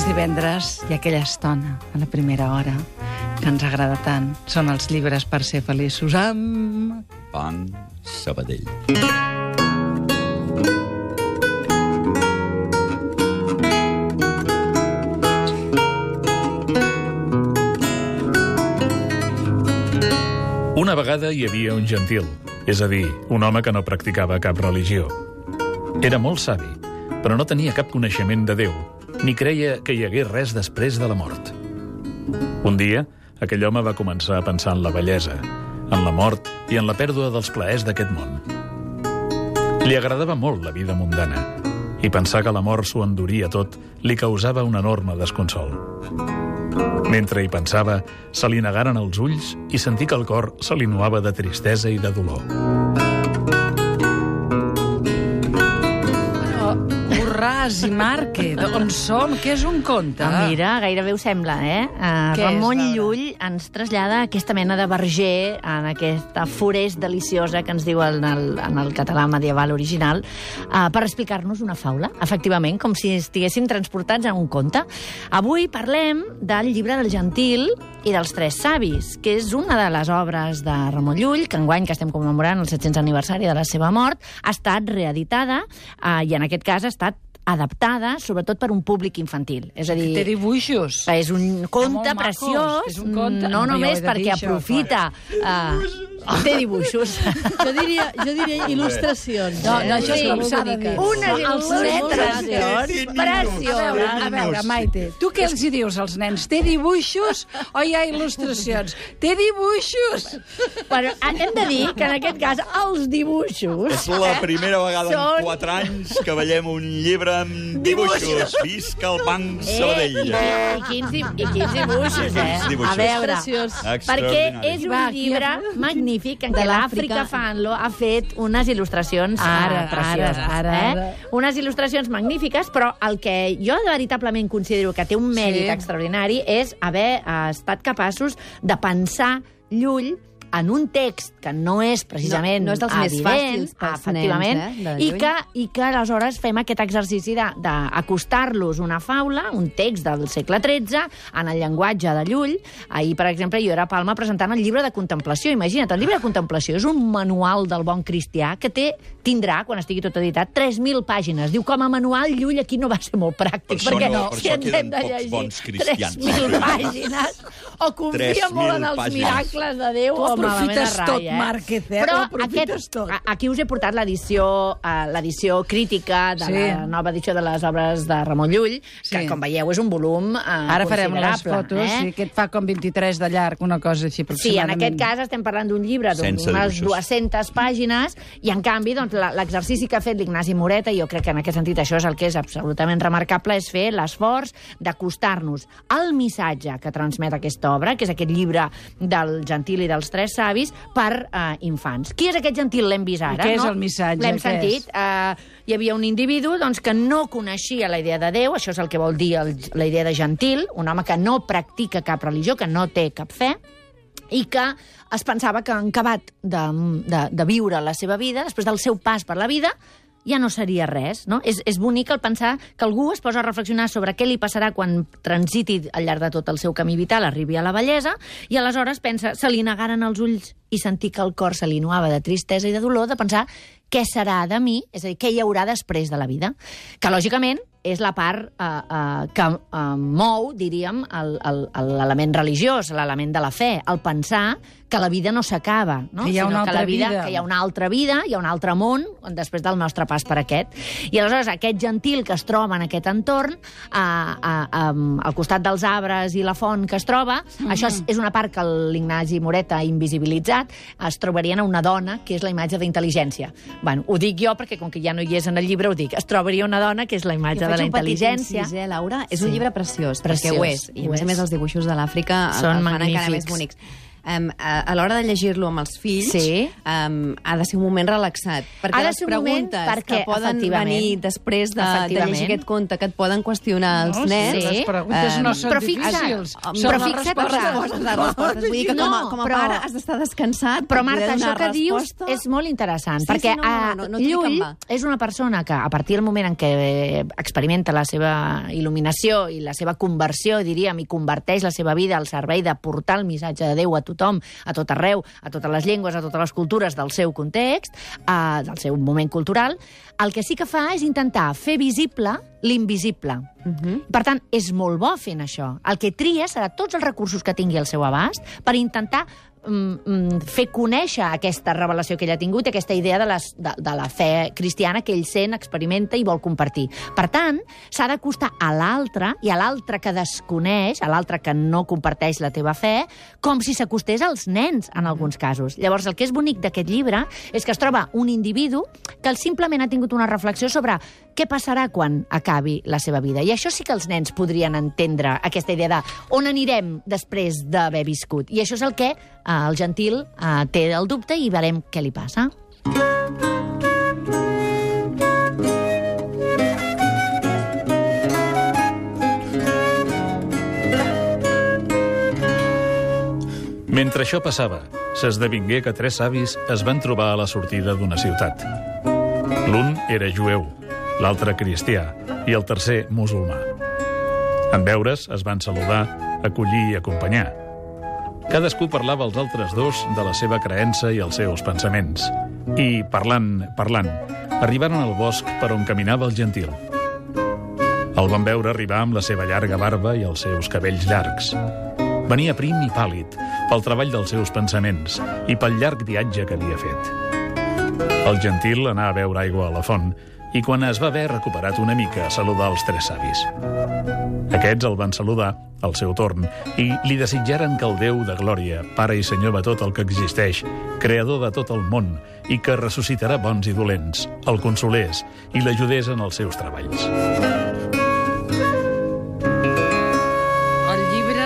Els divendres i aquella estona, a la primera hora, que ens agrada tant, són els llibres per ser feliços amb... Banc Sabadell. Una vegada hi havia un gentil, és a dir, un home que no practicava cap religió. Era molt savi, però no tenia cap coneixement de Déu, ni creia que hi hagués res després de la mort. Un dia, aquell home va començar a pensar en la bellesa, en la mort i en la pèrdua dels plaers d'aquest món. Li agradava molt la vida mundana, i pensar que la mort s'ho enduria tot li causava un enorme desconsol. Mentre hi pensava, se li negaren els ulls i sentí que el cor se li nuava de tristesa i de dolor. Borràs i Márquez, on som? Què és un conte? Ah, mira, gairebé ho sembla, eh? Uh, Què és, Ramon Laura? Llull ens trasllada aquesta mena de verger en aquesta forest deliciosa que ens diu en el, en el català medieval original uh, per explicar-nos una faula, efectivament, com si estiguéssim transportats a un conte. Avui parlem del llibre del gentil i dels tres savis, que és una de les obres de Ramon Llull, que enguany, que estem commemorant el 700 aniversari de la seva mort, ha estat reeditada uh, i en aquest cas ha estat adaptada, sobretot per un públic infantil. És a dir, Té dibuixos. és un conte preciós, És un conte. no només perquè això, aprofita... Uh, té dibuixos. Jo diria, jo diria il·lustracions. No, no, això és com molt s'ha de dir. Unes il·lustracions A veure, precioses. a veure, Maite, tu què els hi dius als nens? Té dibuixos o hi ha il·lustracions? Té dibuixos! Bueno, hem de dir que en aquest cas els dibuixos... És la primera vegada Són- en 4 anys que veiem un llibre amb dibuixos. Visca el Banc Sabadell. Eh, i, quins, di- I quins dibuixos, eh? Quins dibuixos. A veure, Preciós. perquè Extraordinari. és un Va, aquí llibre ha- magnífic en De què l'Àfrica. l'Àfrica Fanlo ha fet unes il·lustracions Ara, eh, precioses. ara, ara, eh? ara. Unes il·lustracions magnífiques, però el que jo veritablement considero que té un mèrit Sí. extraordinari és haver eh, estat capaços de pensar Llull en un text que no és precisament No- no és dels més evident, fàcils pels efectivament, nens, eh, i, que, i que aleshores fem aquest exercici de- d'acostar-los una faula, un text del segle XIII, en el llenguatge de Llull. Ahir, per exemple, jo era a Palma presentant el llibre de contemplació. Imagina't, el llibre de contemplació és un manual del bon cristià que té tindrà, quan estigui tot editat, 3.000 pàgines. Diu, com a manual, Llull aquí no va ser molt pràctic, Per això perquè no, per si ens hem de llegir bons cristians. 3.000 pàgines, o confia 3.000 molt en els pàgines. miracles de Déu, o aprofites a tot, ratlla, Márquez, eh? Però Ho aprofites aquest, tot. aquí us he portat l'edició eh, l'edició crítica de Sí. la nova edició de les obres de Ramon Llull, que, Sí. com veieu, és un volum eh, Ara farem les fotos, eh? sí, que et fa com 23 de llarg, una cosa així Sí, en aproximadament. aquest cas estem parlant d'un llibre d'unes dibuixos. 200 pàgines i, en canvi, doncs, l'exercici que ha fet l'Ignasi Moreta, i jo crec que en aquest sentit això és el que és absolutament remarcable, és fer l'esforç d'acostar-nos al missatge que transmet aquesta obra, que és aquest llibre del gentil i dels tres savis, per eh, infants. Qui és aquest gentil? L'hem vist ara, I què és no? el missatge? L'hem sentit. Eh, hi havia un individu doncs, que no coneixia la idea de Déu, això és el que vol dir el, la idea de gentil, un home que no practica cap religió, que no té cap fe, i que es pensava que en acabat de, de, de viure la seva vida, després del seu pas per la vida, ja no seria res, no? És, és bonic el pensar que algú es posa a reflexionar sobre què li passarà quan transiti al llarg de tot el seu camí vital, arribi a la bellesa, i aleshores pensa, se li negaren els ulls i sentir que el cor se li nuava de tristesa i de dolor, de pensar què serà de mi, és a dir, què hi haurà després de la vida. Que, lògicament, és la part eh, eh, que eh, mou, diríem, el- el- el- l'element religiós, l'element de la fe, el pensar que la vida no s'acaba, no? Que hi ha una Sinó que altra la vida, vida. Que hi ha una altra vida, hi ha un altre món després del nostre pas per aquest. I aleshores aquest gentil que es troba en aquest entorn, a, a, a, al costat dels arbres i la font que es troba, això és, és una part que l'Ignasi Moreta ha invisibilitzat, es trobarien a una dona, que és la imatge d'intel·ligència. Bueno, ho dic jo perquè com que ja no hi és en el llibre, ho dic. Es trobaria una dona que és la imatge de la intel·ligència. Incís, eh, Laura? És Sí. un llibre preciós, Preciós, perquè ho és. I a més a és. més els dibuixos de l'Àfrica el- fan encara magnífics. més bonics. Um, a, a l'hora de llegir-lo amb els fills, Sí. um, ha de ser un moment relaxat. Perquè Ha de les ser un moment preguntes perquè, que poden venir després de, de llegir aquest conte, que et poden qüestionar els No, nens... sí. Les preguntes Em, no són però difícils. Home, Són però fixa't, respostes. respostes, les respostes. Vull dir que com a, No, com a però- pare has d'estar descansat Però, per Marta, poder això que dius és molt interessant, Sí, perquè sí, no, no, no, no eh, dic que Llull és una persona que, a partir del moment en què experimenta la seva il·luminació i la seva conversió, diríem, i converteix la seva vida al servei de portar el missatge de Déu a tothom, a tot arreu, a totes les llengües, a totes les cultures del seu context, eh, del seu moment cultural, el que sí que fa és intentar fer visible l'invisible. Uh -huh. Per tant, és molt bo fent això. El que tria serà tots els recursos que tingui al seu abast per intentar fer conèixer aquesta revelació que ell ha tingut, aquesta idea de, les, de, de la fe cristiana que ell sent, experimenta i vol compartir. Per tant, s'ha d'acostar a l'altre i a l'altre que desconeix, a l'altre que no comparteix la teva fe, com si s'acostés als nens, en alguns casos. Llavors, el que és bonic d'aquest llibre és que es troba un individu que simplement ha tingut una reflexió sobre què passarà quan acabi la seva vida. I això sí que els nens podrien entendre aquesta idea de on anirem després d'haver viscut. I això és el que eh, el gentil eh, té el dubte i veurem què li passa. Mentre això passava, s'esdevingué que tres savis es van trobar a la sortida d'una ciutat. L'un era jueu, l'altre cristià i el tercer musulmà. En veure's, es van saludar, acollir i acompanyar. Cadascú parlava als altres dos de la seva creença i els seus pensaments. I, parlant, parlant, arribaren al bosc per on caminava el gentil. El van veure arribar amb la seva llarga barba i els seus cabells llargs. Venia prim i pàl·lid pel treball dels seus pensaments i pel llarg viatge que havia fet. El gentil anà a veure aigua a la font i quan es va haver recuperat una mica saludar els tres savis. Aquests el van saludar al seu torn i li desitjaren que el Déu de glòria, Pare i Senyor de tot el que existeix, creador de tot el món i que ressuscitarà bons i dolents, el consolés i l'ajudés en els seus treballs.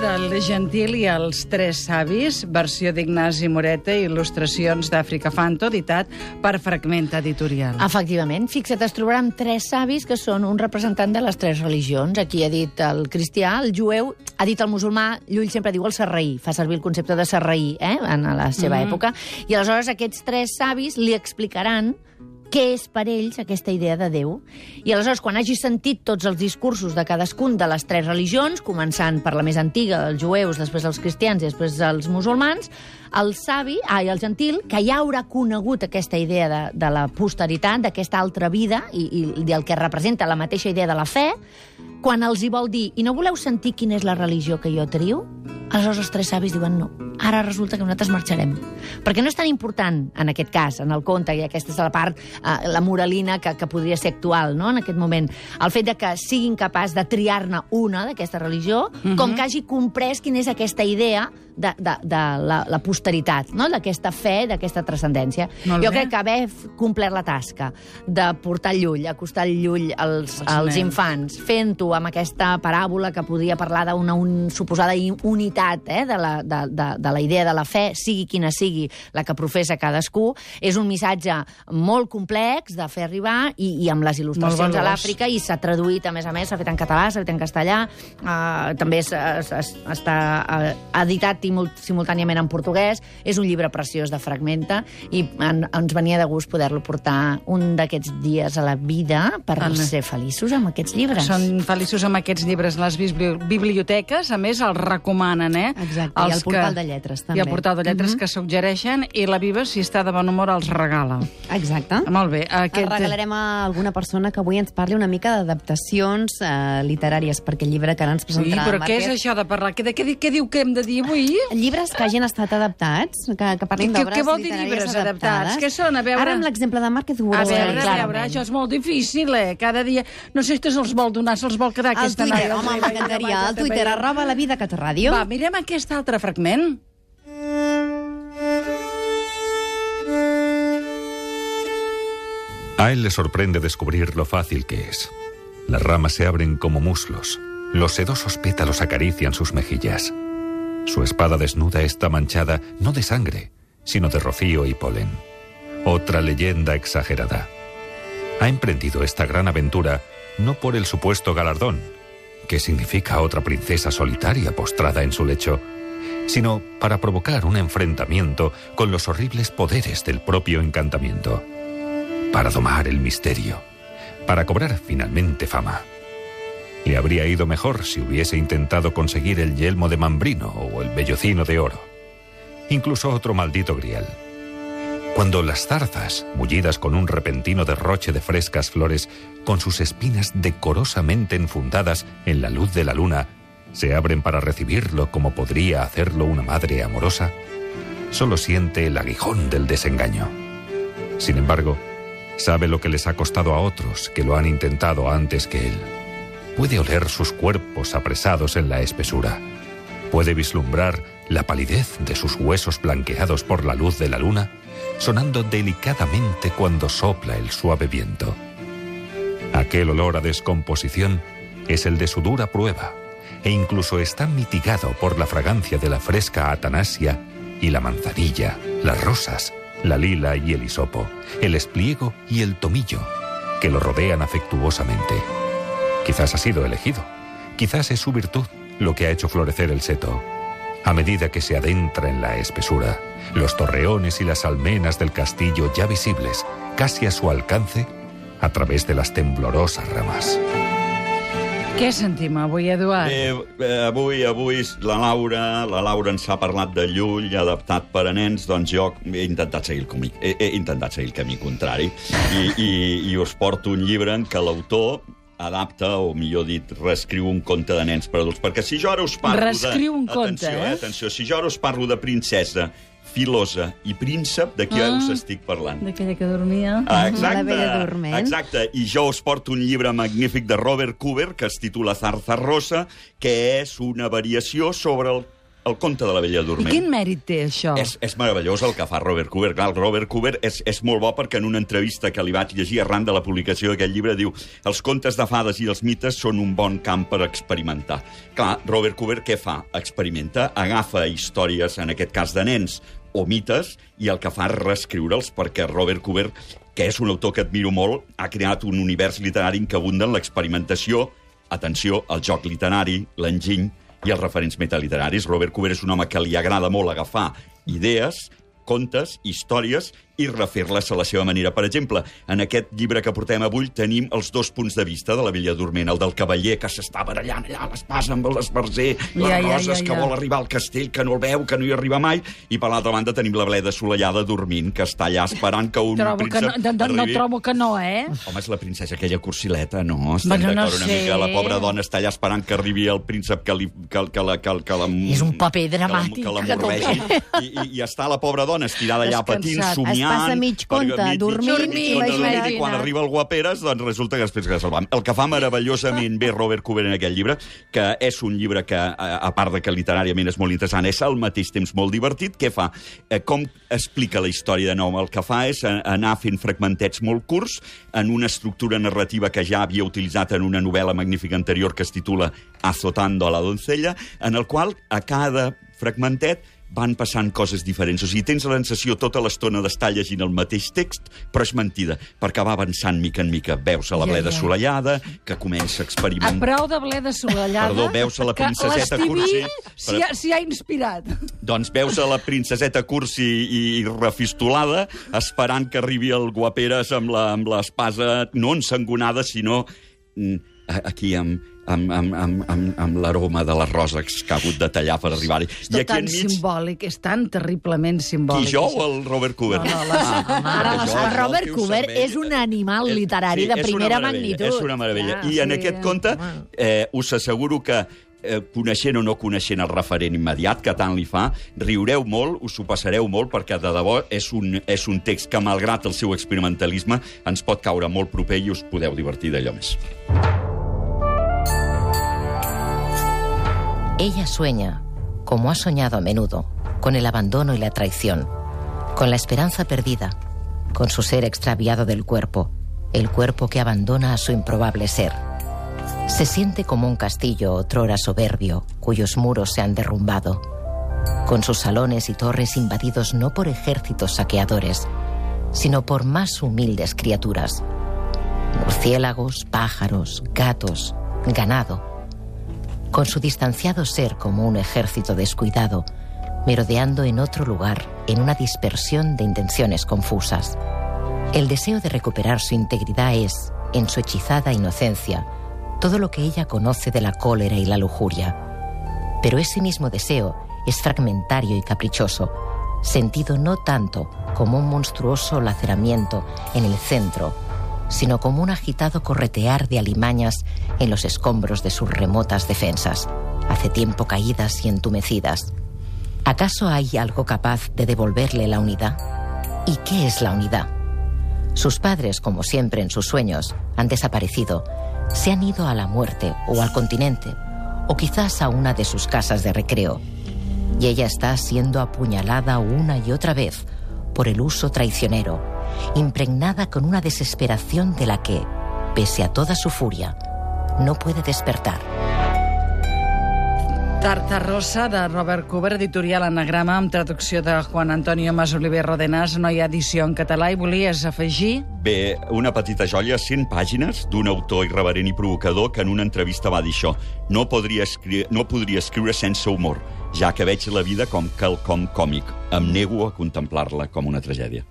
Del Gentil i els Tres Savis, versió d'Ignasi Moreta i il·lustracions d'Àfrica Fanto, editat per Fragment Editorial. Efectivament. Fixa't, es trobarà amb tres savis que són un representant de les tres religions. Aquí ha dit el cristià, el jueu, ha dit el musulmà, Llull sempre diu el serraí, fa servir el concepte de serraí eh, en la seva mm. època, i aleshores aquests tres savis li explicaran què és per ells aquesta idea de Déu. I aleshores, quan hagi sentit tots els discursos de cadascun de les tres religions, començant per la més antiga, els jueus, després els cristians i després els musulmans, el savi, ai, el gentil, que ja haurà conegut aquesta idea de, de la posteritat, d'aquesta altra vida, i, i, i el que representa la mateixa idea de la fe, quan els hi vol dir, i no voleu sentir quina és la religió que jo trio? Aleshores els tres savis diuen no. Ara resulta que nosaltres marxarem. Perquè no és tan important, en aquest cas, en el conte, i aquesta és la part, eh, la moralina que, que podria ser actual, no?, en aquest moment. El fet de que siguin capaç de triar-ne una d'aquesta religió, uh -huh. com que hagi comprès quina és aquesta idea de, de, de la, la posteritat, no? d'aquesta fe, d'aquesta transcendència. Jo crec que haver complert la tasca de portar llull, acostar llull als, als nens. infants, fent-ho amb aquesta paràbola que podria parlar d'una un, suposada unitat eh, de, la, de, de, de la idea de la fe, sigui quina sigui la que professa cadascú, és un missatge molt complex de fer arribar i, i amb les il·lustracions a l'Àfrica i s'ha traduït, a més a més, s'ha fet en català, s'ha fet en castellà, eh, també es, es, es, està eh, editat simul- simultàniament en portuguès. És un llibre preciós de Fragmenta i en, ens venia de gust poder-lo portar un d'aquests dies a la vida per Anna. ser feliços amb aquests llibres. Són feliços amb aquests llibres. Les bibli- biblioteques, a més, els recomanen, eh? Exacte, i el portal de lletres, també. I el portal de lletres que suggereixen, i la Viva, si està de bon humor, els regala. Exacte. Molt bé. Aquest... Aquest... regalarem a alguna persona que avui ens parli una mica d'adaptacions eh, literàries, perquè el llibre que ara ens Sí, presentarà però la què és això de parlar? Què, què, què, diu que hem de dir avui? Llibres que hagin estat adaptats, que, que parlin d'obres què vol dir literàries llibres adaptades. adaptats? Què són? A veure. Ara amb l'exemple de Márquez A Boros. veure, a veure, això és molt difícil, eh? Cada dia... No sé si se'ls vol donar, se'ls vol quedar Al aquesta Twitter, noia. home, m'encantaria. Al Twitter, arroba la vida Cat Ràdio. Va, mirem aquest altre fragment. A él le sorprende descubrir lo fácil que es. Las ramas se abren como muslos, los sedosos pétalos acarician sus mejillas. Su espada desnuda está manchada no de sangre, sino de rocío y polen. Otra leyenda exagerada. Ha emprendido esta gran aventura no por el supuesto galardón, que significa otra princesa solitaria postrada en su lecho, sino para provocar un enfrentamiento con los horribles poderes del propio encantamiento, para domar el misterio, para cobrar finalmente fama. Le habría ido mejor si hubiese intentado conseguir el yelmo de Mambrino o el vellocino de oro. Incluso otro maldito grial. Cuando las zarzas, mullidas con un repentino derroche de frescas flores, con sus espinas decorosamente enfundadas en la luz de la luna, se abren para recibirlo como podría hacerlo una madre amorosa, solo siente el aguijón del desengaño. Sin embargo, sabe lo que les ha costado a otros que lo han intentado antes que él. Puede oler sus cuerpos apresados en la espesura. Puede vislumbrar la palidez de sus huesos blanqueados por la luz de la luna, sonando delicadamente cuando sopla el suave viento. Aquel olor a descomposición es el de su dura prueba, e incluso está mitigado por la fragancia de la fresca atanasia y la manzanilla, las rosas, la lila y el hisopo, el espliego y el tomillo, que lo rodean afectuosamente. Quizás ha sido elegido, quizás es su virtud lo que ha hecho florecer el seto. A medida que se adentra en la espesura, los torreones y las almenas del castillo ya visibles, casi a su alcance, a través de las temblorosas ramas. Què sentim avui, Eduard? Bé, eh, avui, avui la Laura, la Laura ens ha parlat de Llull, adaptat per a nens, doncs jo he intentat seguir el, camí, he, he intentat seguir el camí contrari i, i, i us porto un llibre en què l'autor adapta, o millor dit, reescriu un conte de nens per adults. Perquè si jo ara us parlo Reescriu de... un conte, atenció, eh? Atenció, si jo ara us parlo de princesa, filosa i príncep, de qui Ah. us estic parlant? D'aquella que dormia. Ah, exacte, La Bella Dorment. exacte. I jo us porto un llibre magnífic de Robert Cooper que es titula Zarza Rosa, que és una variació sobre el, el conte de la Bella I Dorment. quin mèrit té, això? És, és meravellós el que fa Robert Cooper. Clar, el Robert Cooper és, és molt bo perquè en una entrevista que li vaig llegir arran de la publicació d'aquest llibre diu els contes de fades i els mites són un bon camp per experimentar. Clar, Robert Cooper què fa? Experimenta, agafa històries, en aquest cas de nens, o mites, i el que fa és reescriure'ls perquè Robert Cooper, que és un autor que admiro molt, ha creat un univers literari en què abunden l'experimentació, atenció, el joc literari, l'enginy, i els referents metaliteraris. Robert Cooper és un home que li agrada molt agafar idees, contes, històries i refer-les a la seva manera. Per exemple, en aquest llibre que portem avui tenim els dos punts de vista de la Vella Dorment, el del cavaller que s'està barallant allà a l'espasa amb l'esbarzer, les Ja, ja, roses ja, que ja. vol arribar al castell, que no el veu, que no hi arriba mai, i per l'altra banda tenim la bleda assolellada dormint, que està allà esperant que un Trobo que no, príncep no, no, no arribi. trobo que no, eh? Home, és la princesa aquella cursileta, no? Estem Bueno, no d'acord una sé. mica. La pobra dona està allà esperant que arribi el príncep que, li, que, que, la, que, que la... És un paper dramàtic, Que la, que que la mordegi. toca. I, i, I està la pobra dona estirada allà patint, Descansat. Somiant... Es passa mig conte, perquè dormint, mig imagina't. dormint, I quan arriba el guaperes, doncs resulta que després que se'l va. El que fa meravellosament bé Robert Cooper en aquest llibre, que és un llibre que, a, part de que literàriament és molt interessant, és al mateix temps molt divertit, què fa? Eh, com explica la història de nou? El que fa és anar fent fragmentets molt curts en una estructura narrativa que ja havia utilitzat en una novel·la magnífica anterior que es titula Azotando a la doncella, en el qual a cada fragmentet van passant coses diferents. O sigui, tens la sensació tota l'estona d'estar llegint el mateix text, però és mentida, perquè va avançant mica en mica. Veus a la Ja, bleda ja. assolellada, que comença a A experimentar... prou de bleda assolellada... Perdó, veus a la princeseta Cursi, s'hi ha, s'hi ha inspirat. Doncs veus a la princeseta cursi i, i refistolada esperant que arribi el guaperes amb l'espasa no ensangonada, sinó mm, a- aquí amb, amb, amb, amb, amb, amb l'aroma de les roses que ha hagut de tallar per arribar-hi. És tot tan simbòlic, és tan terriblement simbòlic. Qui, jo o el Robert Cooper? No, no, les- Ara, perquè jo, el Robert Cooper és un animal eh, literari sí, de primera magnitud. És una meravella. Clar, I en sí. aquest conte eh, us asseguro que eh, coneixent o no coneixent el referent immediat que tant li fa, riureu molt, us ho passareu molt, perquè de debò és un, és un text que, malgrat el seu experimentalisme, ens pot caure molt proper i us podeu divertir d'allò més. Ella sueña, como ha soñado a menudo, con el abandono y la traición, con la esperanza perdida, con su ser extraviado del cuerpo, el cuerpo que abandona a su improbable ser. Se siente como un castillo otrora soberbio, cuyos muros se han derrumbado. con sus salones y torres invadidos no por ejércitos saqueadores, sino por más humildes criaturas. Murciélagos, pájaros, gatos, ganado. Con su distanciado ser como un ejército descuidado, merodeando en otro lugar en una dispersión de intenciones confusas. El deseo de recuperar su integridad es, en su hechizada inocencia, todo lo que ella conoce de la cólera y la lujuria. Pero ese mismo deseo es fragmentario y caprichoso, sentido no tanto como un monstruoso laceramiento en el centro, sino como un agitado corretear de alimañas en los escombros de sus remotas defensas, hace tiempo caídas y entumecidas. ¿Acaso hay algo capaz de devolverle la unidad? ¿Y qué es la unidad? Sus padres, como siempre en sus sueños, han desaparecido, se han ido a la muerte o al continente, o quizás a una de sus casas de recreo. Y ella está siendo apuñalada una y otra vez por el uso traicionero, impregnada con una desesperación de la que, pese a toda su furia, no puede despertar. Tartarossa, de Robert Cooper, editorial Anagrama, amb traducció de Juan Antonio Masoliver Rodenas. No hi ha edició en català i volies afegir... Bé, una petita joia, 100 pàgines d'un autor irreverent i provocador que en una entrevista va dir això. No, podria escriure, no podria escriure sense humor, ja que veig la vida com quelcom còmic. Em nego a contemplar-la com una tragèdia.